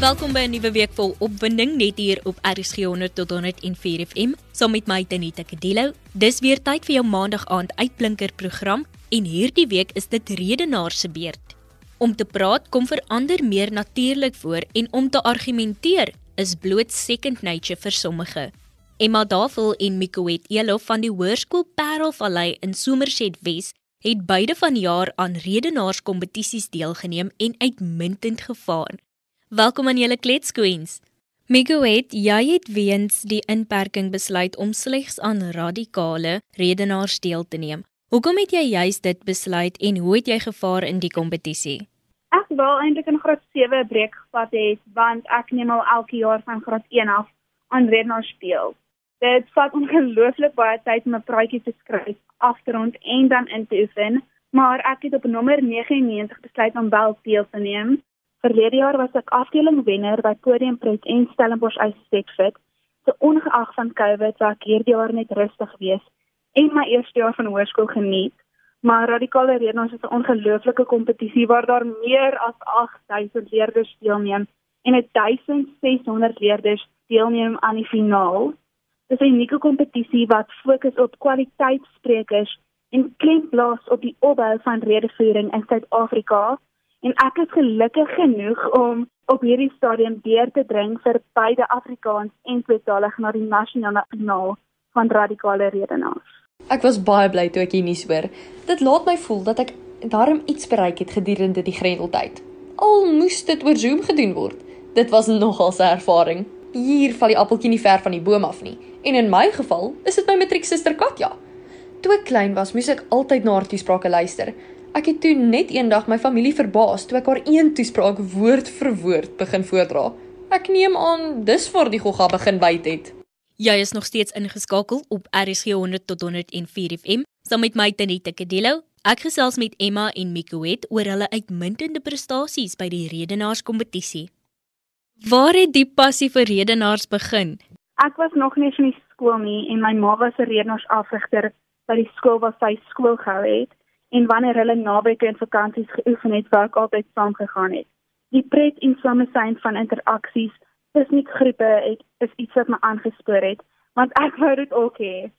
Welkom by 'n nuwe week vol opwinding net hier op RSG 100 tot 104 FM saam met my Tanita Kadello. Dis weer tyd vir jou maandag aand uitblinker program en hierdie week is dit redenaar se beurt. Om te praat kom verander meer natuurlik voor en om te argumenteer is bloot second nature vir sommige. Emma Davel en Mikoet Elof van die Hoërskool Parelvallei in Somerset Wes het beide vanjaar aan redenaarskompetisies deelgeneem en uitmuntend gevaar. Welkom aan julle Klets Queens. Miguet, jy het weens die inperking besluit om slegs aan radikale redenaars deel te neem. Hoekom het jy juist dit besluit en hoe het jy gevaar in die kompetisie? Ek wou eintlik in graad 7 breek gevat het want ek neem al elke jaar van graad 1 af aan redenaars deel. Dit vat ongelooflik baie tyd om 'n praatjie te skryf, af te rond en dan in te oefen, maar ek het op nommer 99 besluit om wel deel te neem Verlede jaar was ek afdelingwenner by Podium Pret en Stellenbosch Ice Stepfit. So ongeag van COVID was ek hierdie jaar net rustig geweest en my eerste jaar van hoërskool geniet. Maar radikale redenaars is 'n ongelooflike kompetisie waar daar meer as 8000 leerders deelneem en 1600 leerders deelneem aan die finaal. Dit is 'n unieke kompetisie wat fokus op kwaliteitsprekers en klem plaas op die opbou van redevoering in Suid-Afrika en ek is gelukkig genoeg om op hierdie stadium deur te dring vir beide Afrikaans en tweetalig na die nasionale finaal van radikale redenaars. Ek was baie bly toe ek hier nuus hoor. Dit laat my voel dat ek darm iets bereik het gedurende die grendeltyd. Al moes dit oor Zoom gedoen word. Dit was nogal 'n ervaring. Hier val die appeltjie nie ver van die boom af nie. En in my geval is dit my matrieksuster Katja. Toe ek klein was, moes ek altyd na haar toesprake luister. Ek het toe net eendag my familie verbaas toe ek haar een toespraak woord vir woord begin voordra. Ek neem aan dis waar die gogga begin byt het. Jy is nog steeds ingeskakel op RSG 100 tot 104 FM saam met my Tanita Kadello. Ek gesels met Emma en Mikoet oor hulle uitmuntende prestasies by die redenaarskompetisie. Waar het die passie vir redenaars begin? Ek was nog nie in die skool nie en my ma was 'n redenaarsafrigter by die skool waar sy skool gehou het en wanneer hulle naweke en vakansies geoefen het, ek altyd saam gegaan het. Die pret en samesyn van interaksies, tussen groepe, het, is iets wat my aangespoor het, want ek wou dit ook hê.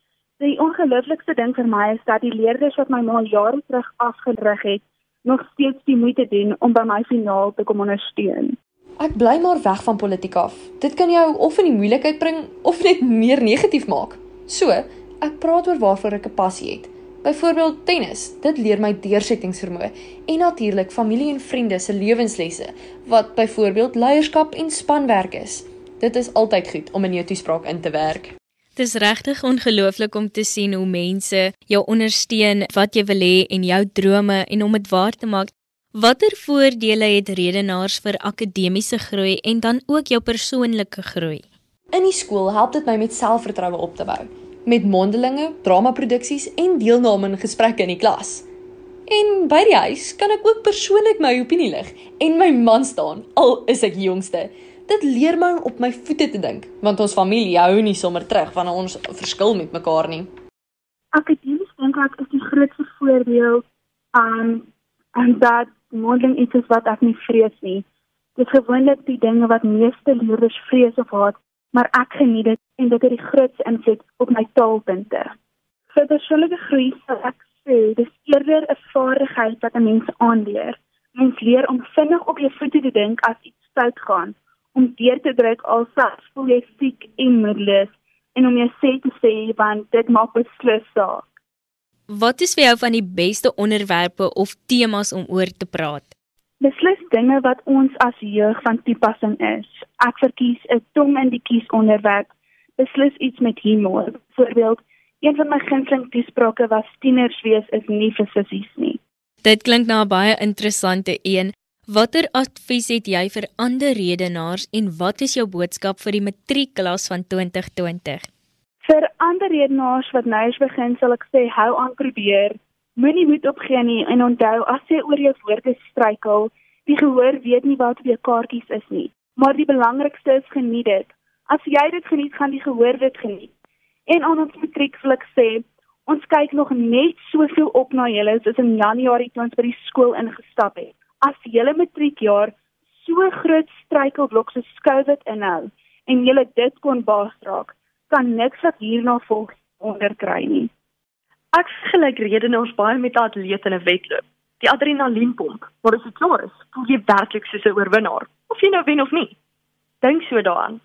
Die ongelooflikste ding vir my is dat die leerders wat my ma jare terug afgerig het, nog steeds die moeite doen om by my finaal te kom ondersteun. Ek bly maar weg van politiek af. Dit kan jou of in die moeilikheid bring of net meer negatief maak. So, ek praat oor waarvoor ek 'n passie het. Byvoorbeeld tennis, dit leer my deursettingsvermoë en natuurlik familie en vriende se lewenslesse wat byvoorbeeld leierskap en spanwerk is. Dit is altyd goed om in jou toespraak in te werk. Dit is regtig ongelooflik om te sien hoe mense jou ondersteun wat jy wil hê en jou drome en om dit waar te maak. Watter voordele het redenaars vir akademiese groei en dan ook jou persoonlike groei? In die skool help dit my met selfvertroue op te bou met mondelinge, dramaproduksies en deelname aan gesprekke in die klas. En by die huis kan ek ook persoonlik my opinie lig en my man staan al is ek jongste. Dit leer my om op my voete te dink, want ons familie hou nie sommer terug wanneer ons verskil met mekaar nie. Akademies dink ek is die grootste voordeel aan um, en dat mondeling iets is wat ek nie vrees nie. Dit is gewoonlik die dinge wat meeste leerders vrees of haat maar ek geniet dit en dit het die grootste invloed op my taalpunte. Vir persoonlike groei sal ek sê dis eerder 'n vaardigheid wat 'n mens aanleer. Mens leer om vinnig op jou voete te dink as iets fout gaan, om deur te druk alselfs voel jy siek en moedeloos en om jou sê te sê want dit maak beslis saak. Wat is vir jou van die beste onderwerpe of temas om oor te praat? Beslis dinge wat ons as jeug van toepassing is. Ek verkies 'n tong in die kies onderwerp. Beslis iets met humor. Voorbeeld, een van my gunsteling toesprake was tieners wees is nie vir sissies nie. Dit klink na 'n baie interessante een. Watter advies het jy vir ander redenaars en wat is jou boodskap vir die matriekklas van 2020? Vir ander redenaars wat nou begin, sal ek sê hou aan probeer. Moenie moed opgee nie en onthou as jy oor jou woorde struikel, die gehoor weet nie wat weer kaartjies is nie. Maar die belangrikste is geniet dit. As jy dit geniet, gaan die gehoor dit geniet. En aan ons matriek wil ek sê, ons kyk nog net soveel op na julle soos in Januarie toe ons by die skool ingestap het. As julle matriekjaar so groot struikelblok soos COVID inhou en jy dit kon baas raak, kan niks wat hierna volg onderkry nie. Ek vergelyk redenaars baie met 'n atleet in 'n wedloop. Die adrenalienpomp, maar as dit klaar is, voel jy werklik soos 'n oorwinnaar, of jy nou wen of nie. Dink so daaraan.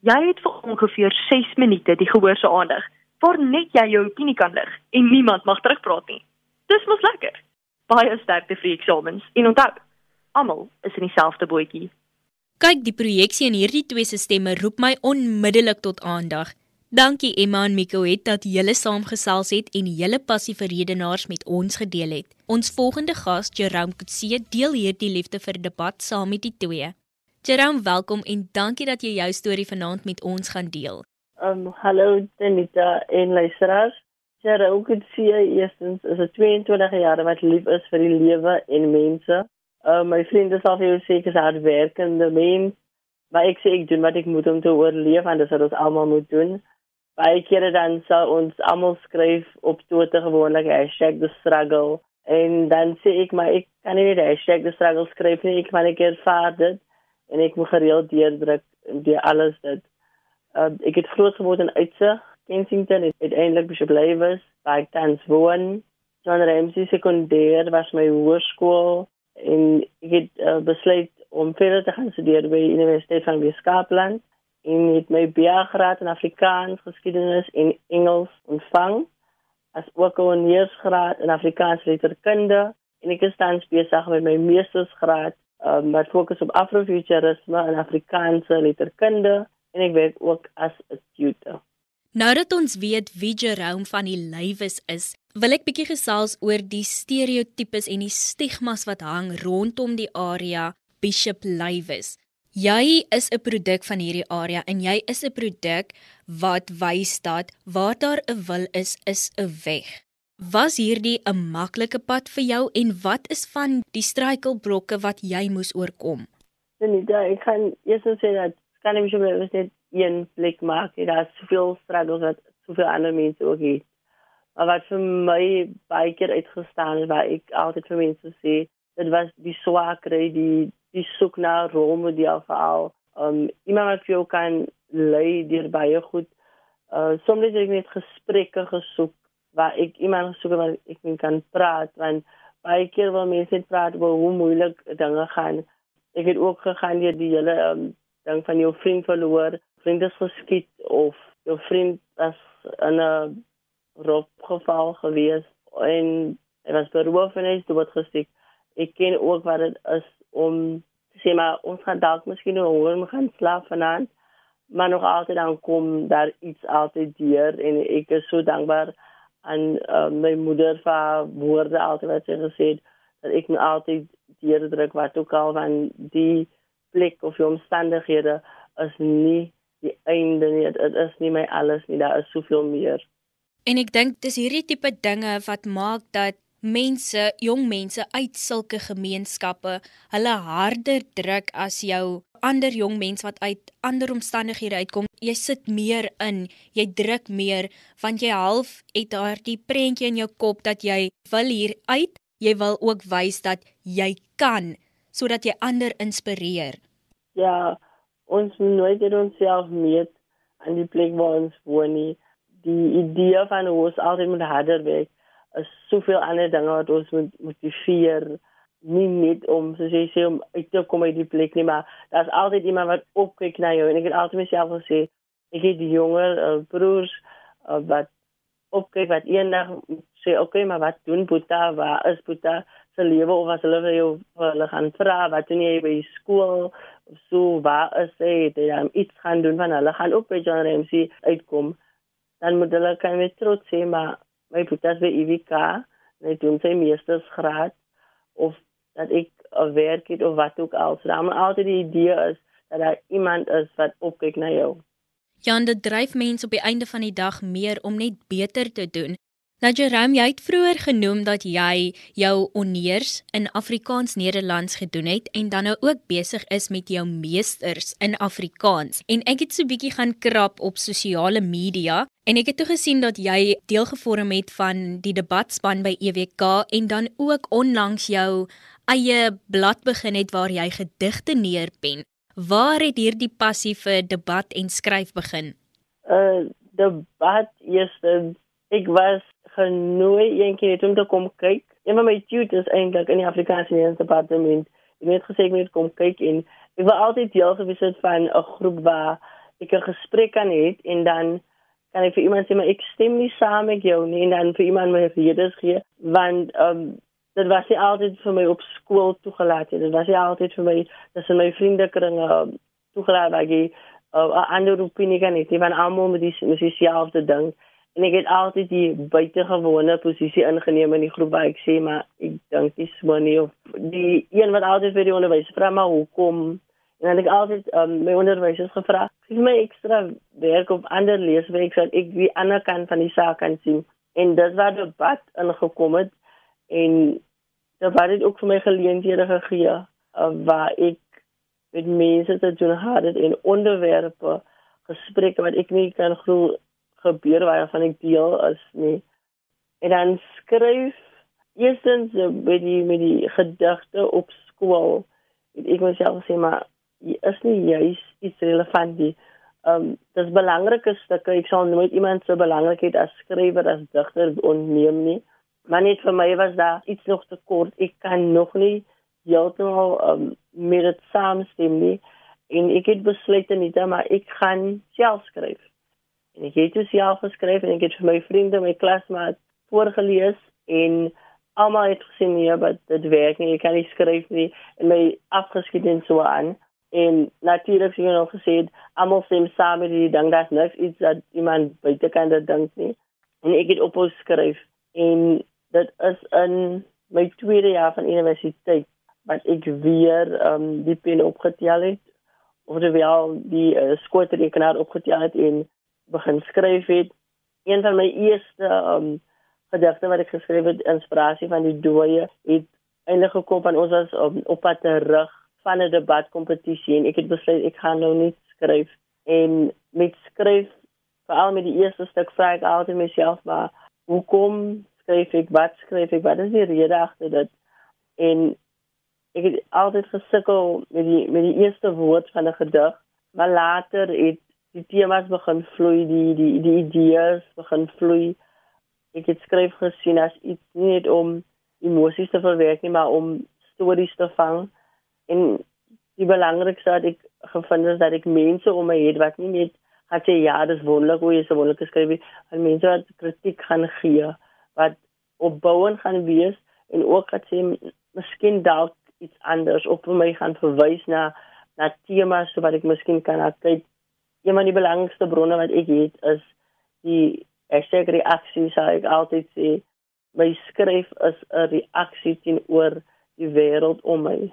Jy het vir ongeveer 6 minute die gehoor se aandag, waar net jy jou opinie kan lig en niemand mag terugpraat nie. Dis mos lekker. Baie sterkte vir eksamens. En onthou, almal is in dieselfde bootjie. Kyk, die projeksie in hierdie twee stemme roep my onmiddellik tot aandag. Dankie Emma en Miko het dat julle saamgesels het en julle passie vir redenaars met ons gedeel het. Ons volgende gas, Jerome Kutse, deel hierdie liefde vir debat saam met die twee. Jerome, welkom en dankie dat jy jou storie vanaand met ons gaan deel. Um hallo Denita en luisteraars. Jerome Kutse, eerstens is 'n 22 jaar wat lief is vir die lewe en mense. Um my vriende sal vir jou sê ek is hardwerkende mens. Maar ek sê ek doen wat ek moet om te oorleef en dis wat ons almal moet doen baie kere dan sal ons almal skryf op Twitter gewoonlik #the_struggle en dan sê ek maar ek kan nie die #the_struggle skryf nie. Ek kan ek ervaar dit en ek moet gereeld deurdruk die alles dit. Uh, ek het groot geword in Uitse Kensington het uiteindelik Bishop Lewis by tans woon. John Ramsey sekondêr was my hoërskool en ek het uh, besluit om verder te gaan studeer by Universiteit van Weskaapland en het my BA-graad in Afrikaans, geskiedenis en Engels ontvang as ook 'n honeursgraad in Afrikaans letterkunde en ek is tans besig met my meestersgraad um, wat fokus op Afrofuturisme en Afrikaanse letterkunde en ek werk ook as 'n tutor. Nou dat ons weet wie Jerome van die Lywes is, wil ek bietjie gesels oor die stereotypes en die stigmas wat hang rondom die area Bishop Lywes. Jy is 'n produk van hierdie area en jy is 'n produk wat wys dat waar daar 'n wil is, is 'n weg. Was hierdie 'n maklike pad vir jou en wat is van die struikelblokke wat jy moes oorkom? Nee, ek kan eers sê dat kan ek mos net een blik maak. Dit is soveel struggles wat soveel ander mense ook het. Maar wat vir my baie keer uitgestaan het, waar ek altyd vir mense sê, dit was die swakheid, die die soek na rolmodel veral. Um iemand wat vir jou kan lei deur baie goed. Uh soms het ek net gesprekke gesoek waar ek iemand gesoek waar ek mee kan praat want baie keer wil mense net praat oor hoe moeilik dinge gaan. Ek het ook gegaan deur die hele um ding van jou vriend verloor. Vriend is geskiet of jou vriend in 'n roepgeval gewees en hy was beroof en hy is dood gestiek ek ken ook wat dit is om sê maar ons gaan dalk miskien nou hoor om gaan slaap vanaand maar nog altyd dan kom daar iets altyd deur en ek is so dankbaar aan uh, my moeder vir woorde altyd wat sy gesê het dat ek nou altyd deurdruk wat ook al van die plek of die omstandighede is nie die einde nie dit is nie my alles nie daar is soveel meer. En ek dink dis hierdie tipe dinge wat maak dat mense, jong mense uit sulke gemeenskappe, hulle harder druk as jou ander jong mens wat uit ander omstandighede uitkom. Jy sit meer in, jy druk meer want jy half het daardie prentjie in jou kop dat jy wil hier uit, jy wil ook wys dat jy kan sodat jy ander inspireer. Ja, ons nooit het ons self meet aan die plek waar ons woon nie. Die idee van ons altyd moet harder werk is soveel ander dinge wat ons moet motiveer. Nie net om soos jy sê om uit te kom uit die plek nie maar daar's altyd iemand wat opkyk na jou. En ek het altyd myself gesê ek het die jonger uh, broers uh, wat opkyk wat eendag sê okay maar wat doen Boeta? Waar is Boeta se lewe? Of as hulle vir jou hulle gaan vra wat doen jy by skool? Of so waar is hy? Het hy iets gaan doen? Van hulle gaan ook by John Ramsey uitkom. Dan moet hulle kan met trots sê maar my putas by IWK, net doen sy meestersgraad of dat ek 'n werk het of wat ook al. So dan altyd die idee is dat daar iemand is wat opkyk na jou. Jan, dit dryf mense op die einde van die dag meer om net beter te doen. Nou Jerome, jy het vroeër genoem dat jy jou honeurs in Afrikaans-Nederlands gedoen het en dan nou ook besig is met jou meesters in Afrikaans. En ek het so 'n bietjie gaan krap op sosiale media en ek het toe gesien dat jy deel gevorm het van die debatspan by EWK en dan ook onlangs jou eie blad begin het waar jy gedigte neerpen. Waar het hierdie passie vir debat en skryf begin? Uh debat eerstens ek was genooi een keer om te kom kyk. Een van my tutors eintlik in die Afrikaanse departement. Ek het gesê ek moet kom kyk en ek wou altyd deel gewees het van 'n groep waar ek 'n gesprek kan hê en dan kan ek vir iemand sê maar ek stem nie saam met jou nie en dan vir iemand my redes gee want ehm um, dit was nie altyd vir my op skool toegelaat nie. Dit was nie altyd vir my tussen my vriendekringe um, toegelaat waar uh, 'n ander opinie kan hê. Was almal met dieselfde ding en ek het altyd die buitengewone posisie ingeneem in die groep waar ek sê maar ek dink dis moenie of die een wat altyd vir die onderwys vra maar hoekom? En dan ek altyd um, my onderwysers gevra gee my ekstra werk op ander leeswerk sodat ek die ander kant van die saak kan sien. En dit was debat ingekom het en dit het ook vir my geleenthede gegee uh, waar ek met mense te doen gehad het en onderwerpe gesprekke wat ek nie kan glo gebeur waarvan ek deel is nie. En dan skryf eerstens met die met die gedigte op skool. Ek moet self sê maar is nie juis iets relevant nie. Um dis belangrike stukke. Ek sal nooit iemand so belangrikheid as skrywer as digter onneem nie. Maar net vir my was daar iets nog te kort. Ek kan nog nie heeltemal um met dit saamstem nie. En ek het besluit net maar ek gaan self skryf. En ek het dit self geskryf en ek het vir my vriende, my klasmaat voorgeles en almal het gesê nee, maar dit werk nie, ek kan nie skryf nie. En my afgeskiet en so aan. En natuurlik sien jy nog gesê almal sê saam met die ding. Dat niks iets dat iemand buite kan dit dink nie. En ek het ophou skryf en dit is in my tweede jaar van universiteit wat ek weer um, die pen opgetel het. Of wel die uh, skootrekenaar opgetel het en begin skryf het. Een van my eerste um gedigte wat ek geskryf het, inspirasie van die dooie, het eintlik gekom van ons as um, op pad terug van 'n debatkompetisie en ek het besluit ek gaan nou nie skryf en met skryf veral met die eerste stuk vra ek altyd myself maar hoekom skryf ek wat skryf ek wat is die rede agter dit en ek het altyd gesukkel met die met die eerste woord van 'n gedig maar later het die temas begin vloei, die die die idees begin vloei. Ek het skryf gesien as iets nie net om emosies te verwerk nie, maar om stories te vang. En die belangrikste wat ek gevind het dat ek mense om my het wat nie net gaan sê ja, dis wonderlik hoe jy so wonderlik geskryf het, maar mense wat kritiek gaan gee, wat opbouend gaan wees en ook wat sê miskien dalk iets anders op my gaan verwys na na temas wat ek miskien kan kyk een van die belangrikste bronne wat ek het is die hashtag reaksie sal ek altyd sê my skryf is 'n reaksie teenoor die wêreld om my.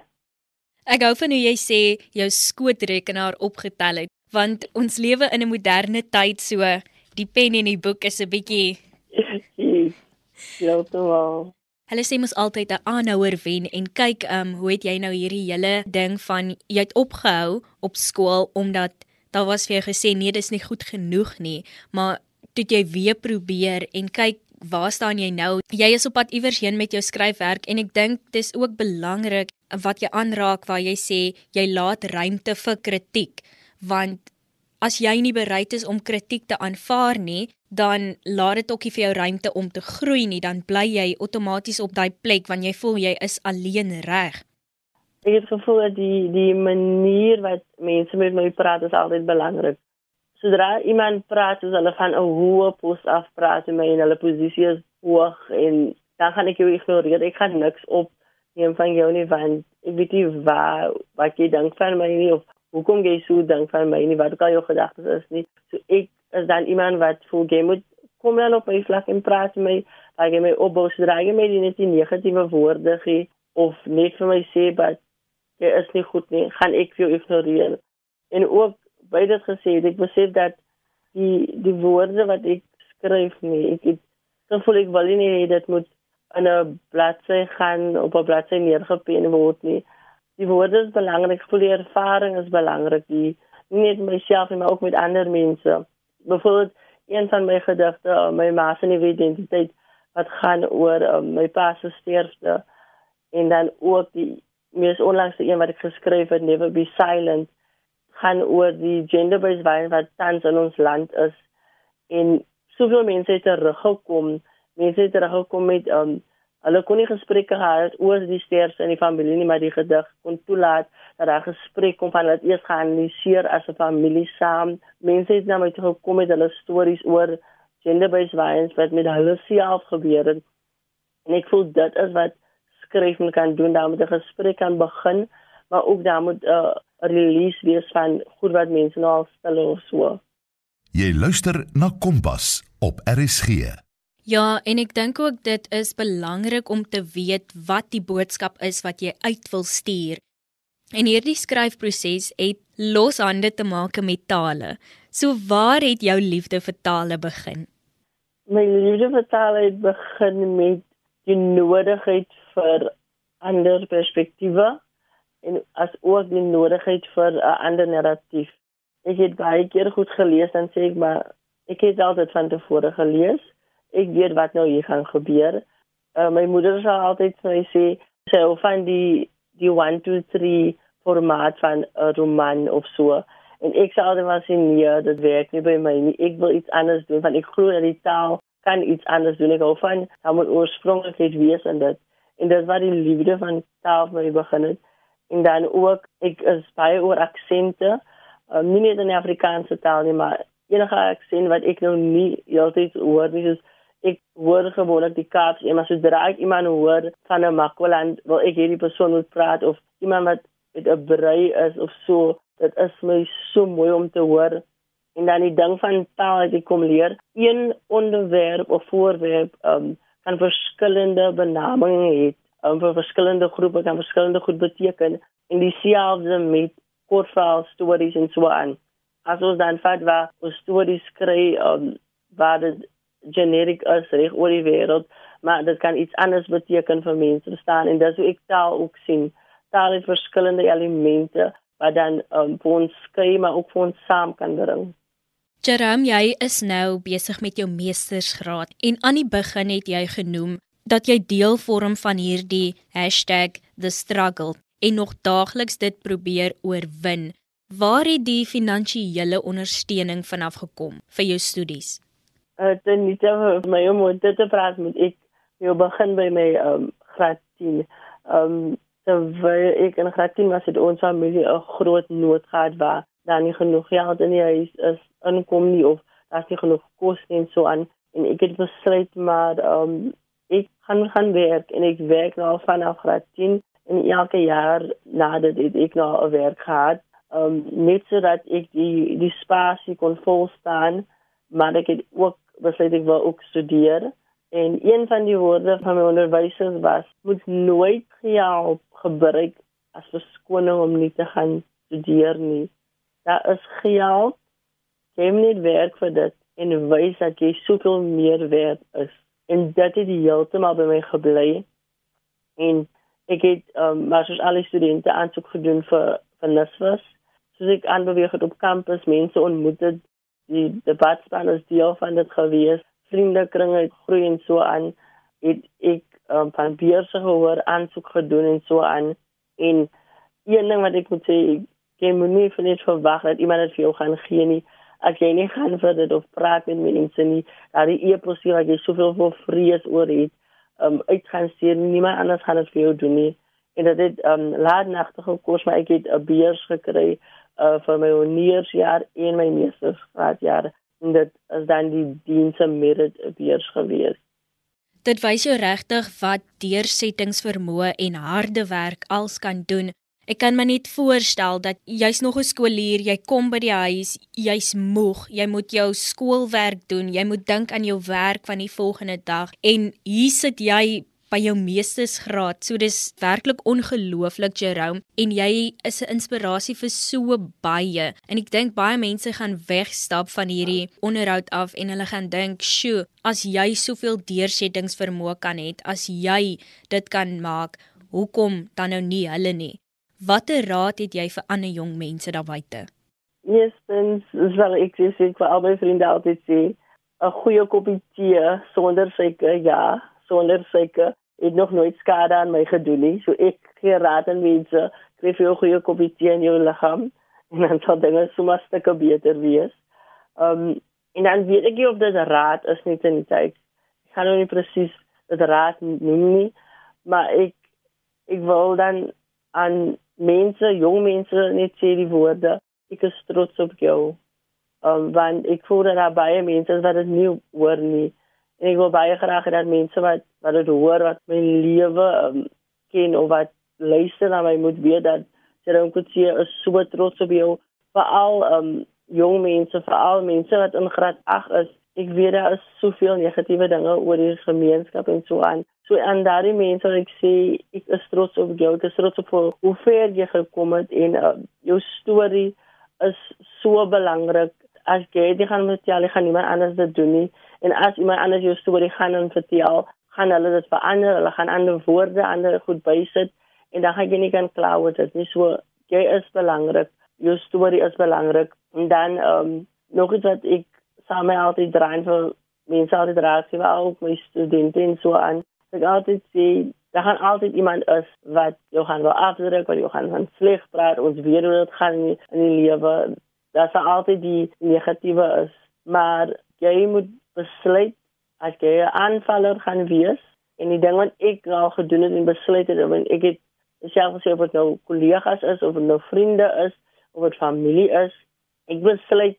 Ek hou van hoe jy sê jou skootrekenaar opgetel het want ons lewe in 'n moderne tyd so die pen en die boek is 'n bietjie Ja, toe. Hulle sê mos altyd 'n aanhouer wen en kyk um hoe het jy nou hierdie hele ding van jy het opgehou op skool omdat daar was vir jou gesê nee, dis nie goed genoeg nie, maar toe jy weer probeer en kyk waar staan jy nou? Jy is op pad iewers heen met jou skryfwerk en ek dink dis ook belangrik wat jy aanraak waar jy sê jy laat ruimte vir kritiek, want as jy nie bereid is om kritiek te aanvaar nie, dan laat dit ook nie vir jou ruimte om te groei nie, dan bly jy outomaties op daai plek want jy voel jy is alleen reg ek het gevoel dat die die manier wat mense met my praat is altyd belangrik. Sodra iemand praat, is hulle van 'n hoë pos af praat en my in hulle posisie is hoog en dan gaan ek jou ignoreer. Ek gaan niks op neem van jou nie want ek weet nie waar wat jy dink van my nie of hoekom jy so dink van my nie wat ook al jou gedagtes is nie. So ek is dan iemand wat voel jy moet kom dan op my vlak en praat met my, dat jy my opbou, sodra jy my nie net die negatiewe woorde gee of net vir my sê dat jy is nie goed nie, gaan ek jou ignoreer. En ook by dit gesê, ek besef dat die die woorde wat ek skryf nie, ek het dan voel ek wel nie dit moet in 'n bladsy gaan op 'n bladsy neergepen word nie. Die woorde is belangrik, voel die ervaring is belangrik, die nie net myself nie, maar ook met ander mense. Byvoorbeeld een van my gedigte, my ma se nuwe identiteit wat gaan oor um, my pa se sterfte en dan ook die mees onlangse een wat ek geskryf het Never Be Silent gaan oor die gender-based violence wat tans in ons land is. En soveel mense het teruggekom. Mense het teruggekom met um hulle kon nie gesprekke gehad oor die sterfte in die familie nie maar die gedig kon toelaat dat daar gesprek kom van hulle eers geanalyseer as 'n familie saam. Mense het nou met gekom met hulle stories oor gender-based violence wat met hulle self gebeur het. En ek voel dit is wat skryf moet kan doen, daar moet 'n gesprek kan begin, maar ook daar moet 'n uh, release wees van goed wat mense nou al stel of so. Jy luister na Kompas op RSG. Ja, en ek dink ook dit is belangrik om te weet wat die boodskap is wat jy uit wil stuur. En hierdie skryfproses het loshande te maak met tale. So waar het jou liefde vir tale begin? My liefde vir tale het begin met die nodigheid vir ander perspektiewe en as ook die nodigheid vir 'n ander narratief. Ek het baie keer goed gelees en sê ek maar ek het altyd van tevore gelees. Ek weet wat nou hier gaan gebeur. Uh, my moeder sê altyd vir my sê sy hou van die die 1 2 3 formaat van 'n roman of so. En ek sê altyd maar sien nee, dit werk nie by my nie. Ek wil iets anders doen want ek glo dat die taal kan iets anders doen. Ek hou van dan moet oorspronklikheid wees en dit en dit was die liefde van taal wat ek begin het. En dan ook ek is baie oor aksente. Um, nie net in Afrikaanse taal nie, maar enige aksent wat ek nou nie heeltyd hoor nie, soos ek hoor gewoonlik die Kaaps, en maar sodra ek iemand hoor van 'n Makwaland, wil ek hierdie persoon moet praat of iemand wat met 'n brei is of so. Dit is my so mooi om te hoor en dan die ding van taal as ek kom leer een onderwerp of voorwerp um, kan verskillende benamings hê um, vir verskillende groepe kan verskillende goed beteken en dieselfde met kortverhaal stories en so aan. As ons dan vat waar ons stories skryf um, waar dit generiek is reg oor die wêreld maar dit kan iets anders beteken vir mense verstaan? En dis hoe ek taal ook sien. Taal het verskillende elemente wat dan um, vir ons skryf maar ook vir ons saam kan bring Jerome, jy is nou besig met jou meestersgraad en aan die begin het jy genoem dat jy deel vorm van hierdie #thestruggle en nog daagliks dit probeer oorwin. Waar het die finansiële ondersteuning vanaf gekom vir jou studies? Uh, dit nie te my dit te praat met ek jou begin by my um, graad 10. Um terwyl ek in graad 10 was het ons familie 'n groot nood gehad waar daar nie genoeg geld in die huis is inkom nie of daar's nie genoeg kos en so aan. En ek het besluit maar um, ek gaan gaan werk en ek werk nou vanaf graad 10 en elke jaar nadat ek, ek nou 'n werk gehad um, net sodat ek die die spasie kon volstaan maar ek het ook besluit ek wil ook studeer. En een van die woorde van my onderwysers was moet nooit geld gebruik as verskoning om nie te gaan studeer nie daar is geld. Jy moet net werk vir dit en wys dat jy soveel meer werd is. En dit het heeltemal by my gebly en ek het um, maar soos alle studente aansoek gedoen vir vir NSFAS soos ek aanbeweeg het op kampus mense ontmoet het die debatspan is deel van dit gewees vriendekringe het groei en so aan het ek um, van beurse gehoor aansoek gedoen en so aan. En een ding wat ek moet sê jy moet nie net verwag dat iemand dit vir jou gaan gee nie. As jy nie gaan vir dit of praat met mense nie, daar die e-pos hier wat jy soveel voor vrees oor het, um uit gaan stuur, niemand anders gaan dit vir jou doen nie. En dit het um laatnagtige kos maar ek het 'n beurs gekry uh vir my honeursjaar en my meestersgraadjaar en dit is dan die dienste merit beurs gewees. Dit wys jou regtig wat deursettingsvermoë en harde werk als kan doen Ek kan my net voorstel dat jy's nog 'n skoolier, jy kom by die huis, jy's moeg, jy moet jou skoolwerk doen, jy moet dink aan jou werk van die volgende dag en hier sit jy by jou meestersgraad. So dis werklik ongelooflik Jerome en jy is 'n inspirasie vir so baie. En ek dink baie mense gaan wegstap van hierdie onderhoud af en hulle gaan dink, "Sjoe, as jy soveel deursettingsvermoë kan hê, as jy dit kan maak, hoekom dan nou nie hulle nie?" Watter raad het jy vir ander jong mense daar buite? Eerstens, sal ek sê vir al my vriende altyd sê, 'n goeie koppie tee sonder suiker, ja, sonder suiker het nog nooit skade aan my gedoen nie. So ek gee raad aan mense, kry vir 'n goeie koppie tee in jou liggaam en dan sal dinge sommer stukke beter wees. Um en dan weet ek nie of dit raad is net in die tyd. Ek kan nou nie presies dit raad noem nie, maar ek ek wil dan aan mense, jong mense net sê die woorde, ek is trots op jou um, want ek voel dat daar baie mense is wat dit nie hoor nie. En ek wil baie graag hê dat mense wat wat dit hoor wat my lewe um, ken of wat luister na my moet weet dat Jerome Kutsie is so trots op jou. Veral um jong mense, veral mense wat in graad 8 is. Ek weet daar is soveel negatiewe dinge oor die gemeenskap en so aan. So aan daardie mense wat ek sê ek is trots op jou, ek is trots op hoe ver jy gekom het en uh, jou storie is so belangrik as jy dit gaan vertel, gaan niemand anders dit doen nie. En as iemand anders jou storie gaan en vertel, gaan hulle dit verander, hulle gaan ander woorde, ander goed bysit en dan gaan jy nie kan kla oor dit nie. So jy is belangrik. Jou storie is belangrik. En dan ehm um, nog iets wat ek saam met altyd draai vir mense altyd draai, sy wou ook my studente en so aan. Ek altyd sê daar gaan altyd iemand is wat jou gaan wil afdruk, wat jou gaan van sleg praat, ons weet hoe dit gaan in die lewe. Dat daar altyd die negatiewe is, maar jy moet besluit as jy 'n aanvaller gaan wees en die ding wat ek al gedoen het en besluit het, want ek het self gesê of dit nou kollegas is of nou vriende is of dit familie is, ek besluit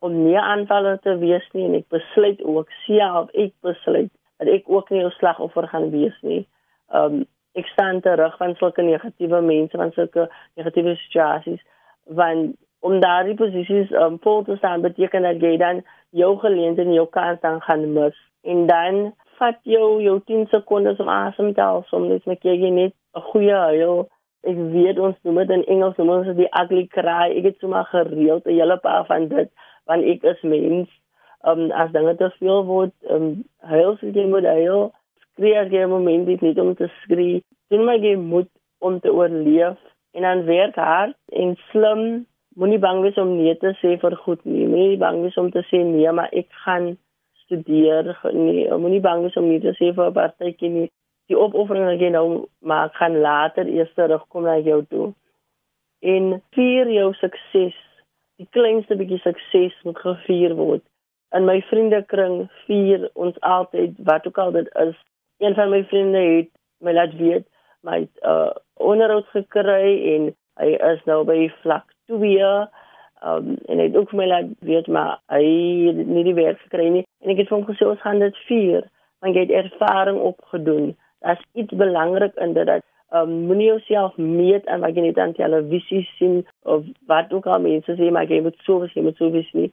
om nie aanvaller te wees nie en ek besluit ook self ek besluit dat ek ook nie 'n slagoffer gaan wees nie. Um ek staan terug van sulke negatiewe mense, van sulke negatiewe situasies want om daardie posisies um, vol te staan beteken dat jy dan jou geleentheid en jou kans dan gaan mis. En dan vat jou jou 10 sekondes om asem te haal soms. Net jy net 'n goeie huil. Ek weet ons noem dit in Engels noem ons dit die ugly cry. Ek het sommer gereeld 'n hele paar van dit want ek is mens um, as dinge te veel word um, huil sy jy moet huil skree as jy 'n moment het nie om te skree doen maar jy moet om te oorleef en dan werk hard en slim moenie bang wees om nee te sê vir goed nie. Moenie bang wees om te sê nee, maar ek gaan studeer. Nee, moenie bang wees om nee te sê vir 'n partytjie nie. Die opoffering wat jy nou maak, gaan later eers terugkom na jou toe. En vier jou sukses. Die kleinste bietjie sukses moet gevier word. In my vriendekring vier ons altyd wat ook al dit is. Een van my vriende het my laat weet my uh onderhoud gekry en hy is nou by vlak 2 um, en hy het ook vir my laat weet maar hy het nie die werk gekry nie en ek het hom gesê ons gaan dit vier want jy het ervaring opgedoen daar's iets belangrik in dit dat um, moenie jouself meet aan wat jy net aan televisie sien of wat ook al mense sê maar jy moet so wees jy moet so wees nie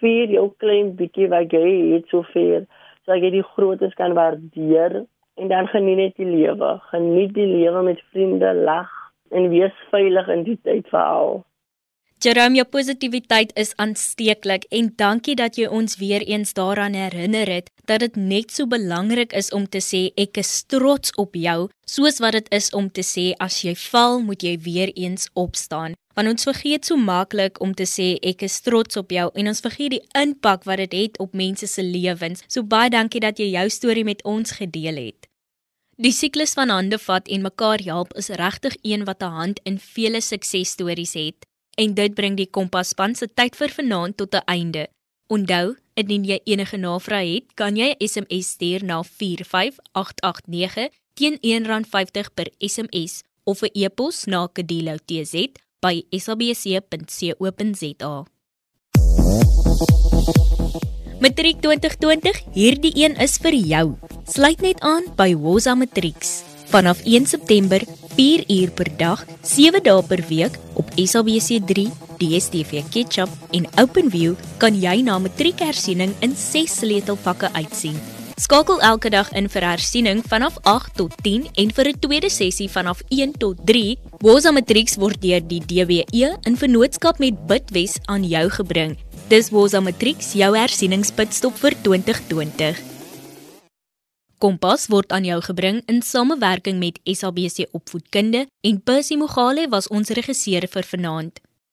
vier jou klein bietjie wat jy het so ver sodat jy die grootes kan waardeer en dan geniet net die lewe geniet die lewe met vriende lag en wees veilig in die tyd veral. Jerome, jou positiwiteit is aansteeklik en dankie dat jy ons weer eens daaraan herinner het dat dit net so belangrik is om te sê ek is trots op jou, soos wat dit is om te sê as jy val, moet jy weer eens opstaan. Want ons vergeet so maklik om te sê ek is trots op jou en ons vergeet die impak wat dit het, het op mense se lewens. So baie dankie dat jy jou storie met ons gedeel het. Die siklus van hande vat en mekaar help is regtig een wat 'n hand in vele suksesstories het. En dit bring die Kompas span se tyd vir vanaand tot 'n einde. Onthou, indien jy enige navrae het, kan jy SMS stuur na 45889 teen R1.50 per SMS of 'n e-pos na kedilo@sabc.co.za. Matriek 2020, hierdie een is vir jou. Sluit net aan by Woza Matrieks. Vanaf 1 September, 4 uur per dag, 7 dae per week op SABC3, DStv Ketchup en OpenView kan jy na matriekhersiening in 6 sleutelvakke uitsien. Skakel elke dag in vir hersiening vanaf 8 tot 10 en vir 'n tweede sessie vanaf 1 tot 3. Woza Matrix word deur die DWE in vennootskap met Bitwes aan jou gebring. Dis Woza Matrix, jou hersieningspitstop vir 2020. Kompas word aan jou gebring in samewerking met SABC Opvoedkunde en Percy Mogale was ons regisseur vir vanaand.